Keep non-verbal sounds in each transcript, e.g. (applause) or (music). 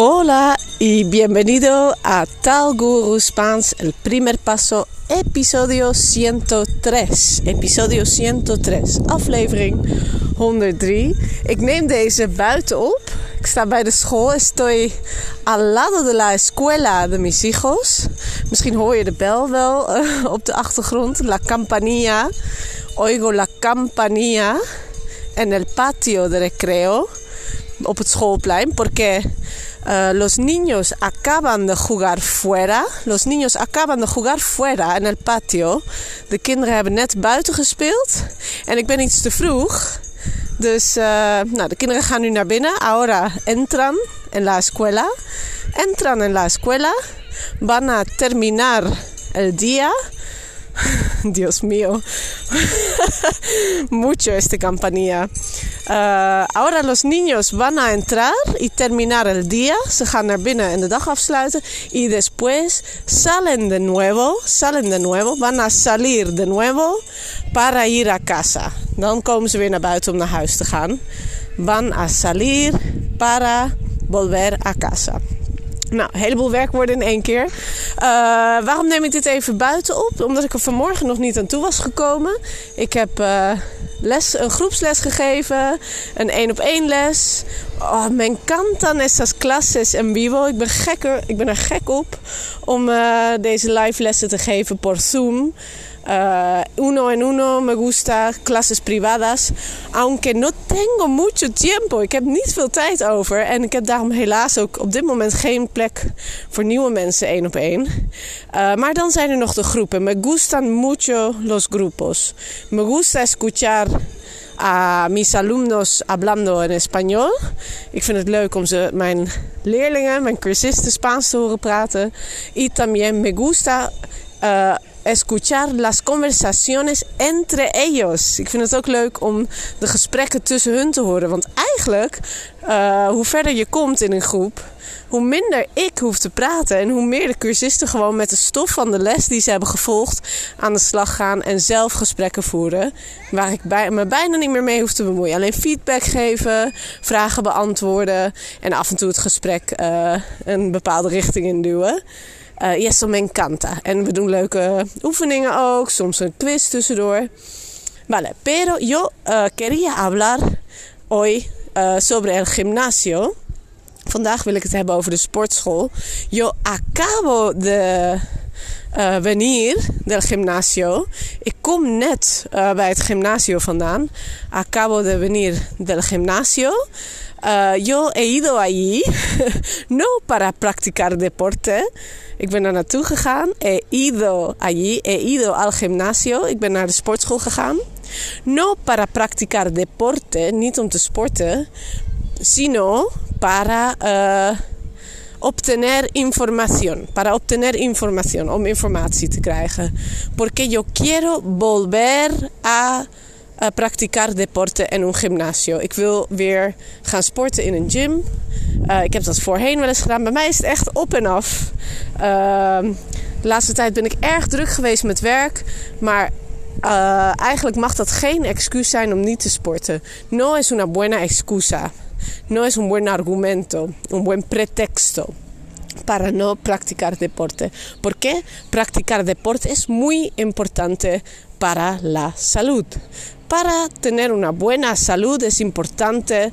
Hola y bienvenido a Tal Guru Spans, el primer paso, episodio 103. Episodio 103, aflevering 103. Ik neem deze buiten op. Ik sta bij de school. Estoy al lado de la escuela de mis hijos. Misschien hoor je de bel wel uh, op de achtergrond. La campanilla. Oigo la campanilla. En el patio de recreo. Op het schoolplein. Porque Uh, los niños acaban de jugar fuera. Los niños acaban de jugar fuera en el patio. De kinderen hebben net buiten gespeeld. En ik ben iets te vroeg. Dus uh, nou, de kinderen gaan nu naar binnen. Ahora entran en la escuela. Entran en la escuela. Van a terminar el día. (laughs) Dios mío. (laughs) Mucho esta campanilla. Uh, ahora los niños van a entrar y terminar el día. Ze gaan naar binnen en de dag afsluiten. Y después salen de nuevo. Salen de nuevo. Van a salir de nuevo para ir a casa. Dan komen ze weer naar buiten om naar huis te gaan. Van a salir para volver a casa. Nou, een heleboel werkwoorden in één keer. Uh, waarom neem ik dit even buiten op? Omdat ik er vanmorgen nog niet aan toe was gekomen. Ik heb uh, les, een groepsles gegeven, een één op één les. Oh, me encantan estas clases en vivo. Ik ben, gekker, ik ben er gek op om uh, deze live lessen te geven por Zoom. Uh, uno en uno me gusta, clases privadas. Aunque no tengo mucho tiempo. Ik heb niet veel tijd over. En ik heb daarom helaas ook op dit moment geen plek voor nieuwe mensen één op één. Uh, maar dan zijn er nog de groepen. Me gustan mucho los grupos. Me gusta escuchar a mis alumnos hablando en español. Ik vind het leuk om ze, mijn leerlingen, mijn cursisten Spaans te horen praten. Y también me gusta uh, escuchar las conversaciones entre ellos. Ik vind het ook leuk om de gesprekken tussen hun te horen. Want eigenlijk, uh, hoe verder je komt in een groep, hoe minder ik hoef te praten. En hoe meer de cursisten gewoon met de stof van de les die ze hebben gevolgd aan de slag gaan en zelf gesprekken voeren. Waar ik me bijna niet meer mee hoef te bemoeien. Alleen feedback geven, vragen beantwoorden en af en toe het gesprek uh, een bepaalde richting induwen. Uh, y eso me encanta. En we doen leuke oefeningen ook, soms een quiz tussendoor. Vale, pero yo uh, quería hablar hoy uh, sobre el gimnasio. Vandaag wil ik het hebben over de sportschool. Yo acabo de uh, venir del gimnasio. Ik kom net bij het gimnasio vandaan. Acabo de venir del gimnasio. Uh, yo he ido allí (laughs) no para practicar deporte. Ik ben daar naartoe gegaan. He ido allí. He ido al gimnasio. Ik ben naar de sportschool gegaan. No para practicar deporte. Niet om te sporten. Sino para uh, obtener información. Para obtener información. Om informatie te krijgen. Porque yo quiero volver a uh, practicar deporte en un gimnasio. Ik wil weer gaan sporten in een gym. Uh, ik heb dat voorheen wel eens gedaan. Bij mij is het echt op en af. Uh, de laatste tijd ben ik erg druk geweest met werk. Maar uh, eigenlijk mag dat geen excuus zijn om niet te sporten. No es una buena excusa. No es un buen argumento. Un buen pretexto para no practicar deporte. ¿Por qué? Practicar deporte es muy importante para la salud. Para tener una buena salud es importante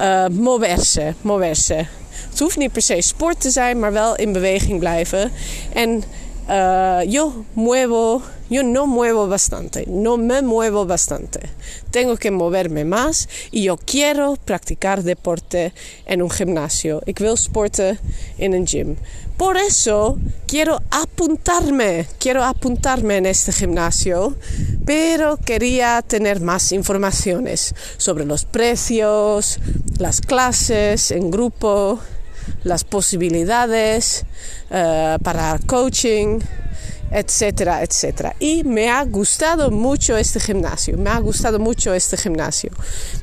uh, moverse, moverse. Het hoeft niet per se sport te zijn, maar wel in beweging blijven. En uh, yo muevo, yo no muevo bastante, no me muevo bastante. Tengo que moverme más y yo quiero practicar deporte en un gimnasio. Ik wil sporten in een gym. Por eso quiero apuntarme, quiero apuntarme en este gimnasio, pero quería tener más informaciones sobre los precios, las clases en grupo, las posibilidades uh, para coaching, etcétera, etcétera. Y me ha gustado mucho este gimnasio, me ha gustado mucho este gimnasio.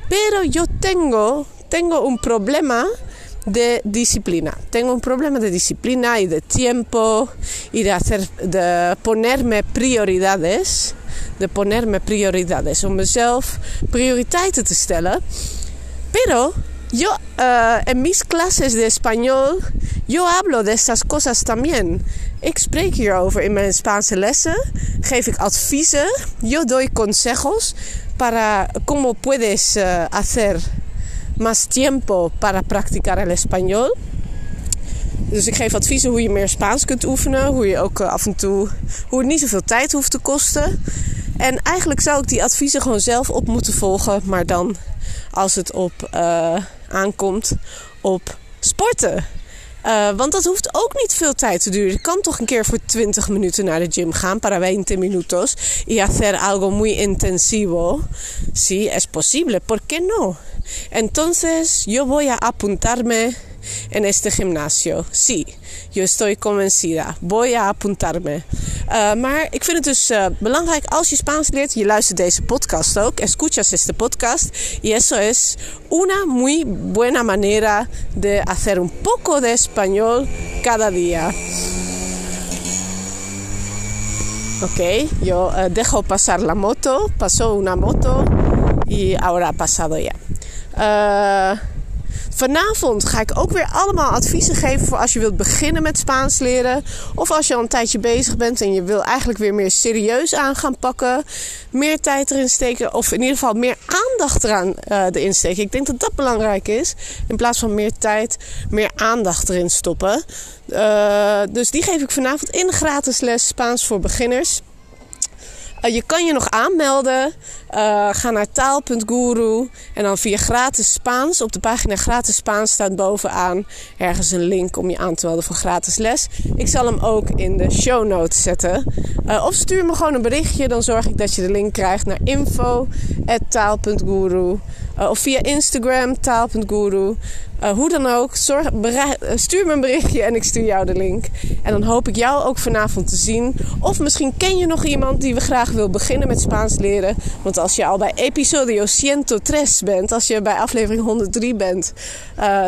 Pero yo tengo, tengo un problema de disciplina. Tengo un problema de disciplina y de tiempo y de hacer, de ponerme prioridades. De ponerme prioridades. Om mezelf prioriteiten te stellen. Pero Yo, uh, en mis clases de español, yo hablo de estas cosas también. Ik spreek hierover in mijn Spaanse lessen. Geef ik adviezen. Yo doy consejos para cómo puedes uh, hacer más tiempo para practicar el español. Dus ik geef adviezen hoe je meer Spaans kunt oefenen. Hoe je ook uh, af en toe. Hoe het niet zoveel tijd hoeft te kosten. En eigenlijk zou ik die adviezen gewoon zelf op moeten volgen. Maar dan als het op uh, aankomt op sporten. Uh, want dat hoeft ook niet veel tijd te duren. Je kan toch een keer voor 20 minuten naar de gym gaan. Para 20 minutos. Y hacer algo muy intensivo. Sí, es posible. ¿Por qué no? Entonces, yo voy a apuntarme en este gimnasio. Sí, yo estoy convencida. Voy a apuntarme. Uh, maar ik vind het dus uh, belangrijk als je Spaans leert. Je luistert deze podcast ook. Escuchas este podcast. Y eso es una muy buena manera de hacer un poco de español cada día. Ok, yo uh, dejo pasar la moto. Pasó una moto y ahora ha pasado ya. Vanavond ga ik ook weer allemaal adviezen geven voor als je wilt beginnen met Spaans leren. Of als je al een tijdje bezig bent en je wil eigenlijk weer meer serieus aan gaan pakken. Meer tijd erin steken. Of in ieder geval meer aandacht eraan uh, erin steken. Ik denk dat dat belangrijk is. In plaats van meer tijd, meer aandacht erin stoppen. Uh, dus die geef ik vanavond in gratis les Spaans voor beginners. Uh, je kan je nog aanmelden. Uh, ga naar taal.guru en dan via gratis Spaans. Op de pagina gratis Spaans staat bovenaan ergens een link om je aan te melden voor gratis les. Ik zal hem ook in de show notes zetten. Uh, of stuur me gewoon een berichtje, dan zorg ik dat je de link krijgt naar info.taal.guru. Uh, of via Instagram, taal.guru. Uh, hoe dan ook, zorg, stuur me een berichtje en ik stuur jou de link. En dan hoop ik jou ook vanavond te zien. Of misschien ken je nog iemand die we graag wil beginnen met Spaans leren. Want als je al bij episodio 103 bent, als je bij aflevering 103 bent,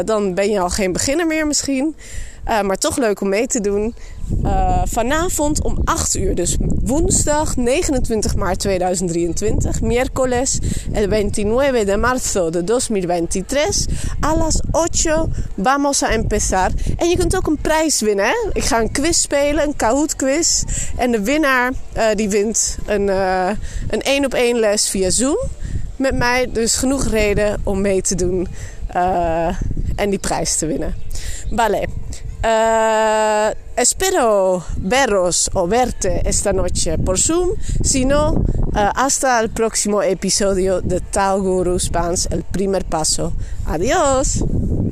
dan ben je al geen beginner meer misschien. Uh, maar toch leuk om mee te doen. Uh, vanavond om 8 uur, dus woensdag 29 maart 2023, miércoles el 29 de marzo de 2023, a las 8 vamos a empezar. En je kunt ook een prijs winnen. Hè? Ik ga een quiz spelen, een Kahoot quiz. En de winnaar uh, die wint een, een één op één les via Zoom met mij. Dus genoeg reden om mee te doen en die prijs te winnen. Vale. Uh, espero veros o verte esta noche por Zoom. Si no, uh, hasta el próximo episodio de Tal Guru Spans, el primer paso. Adiós.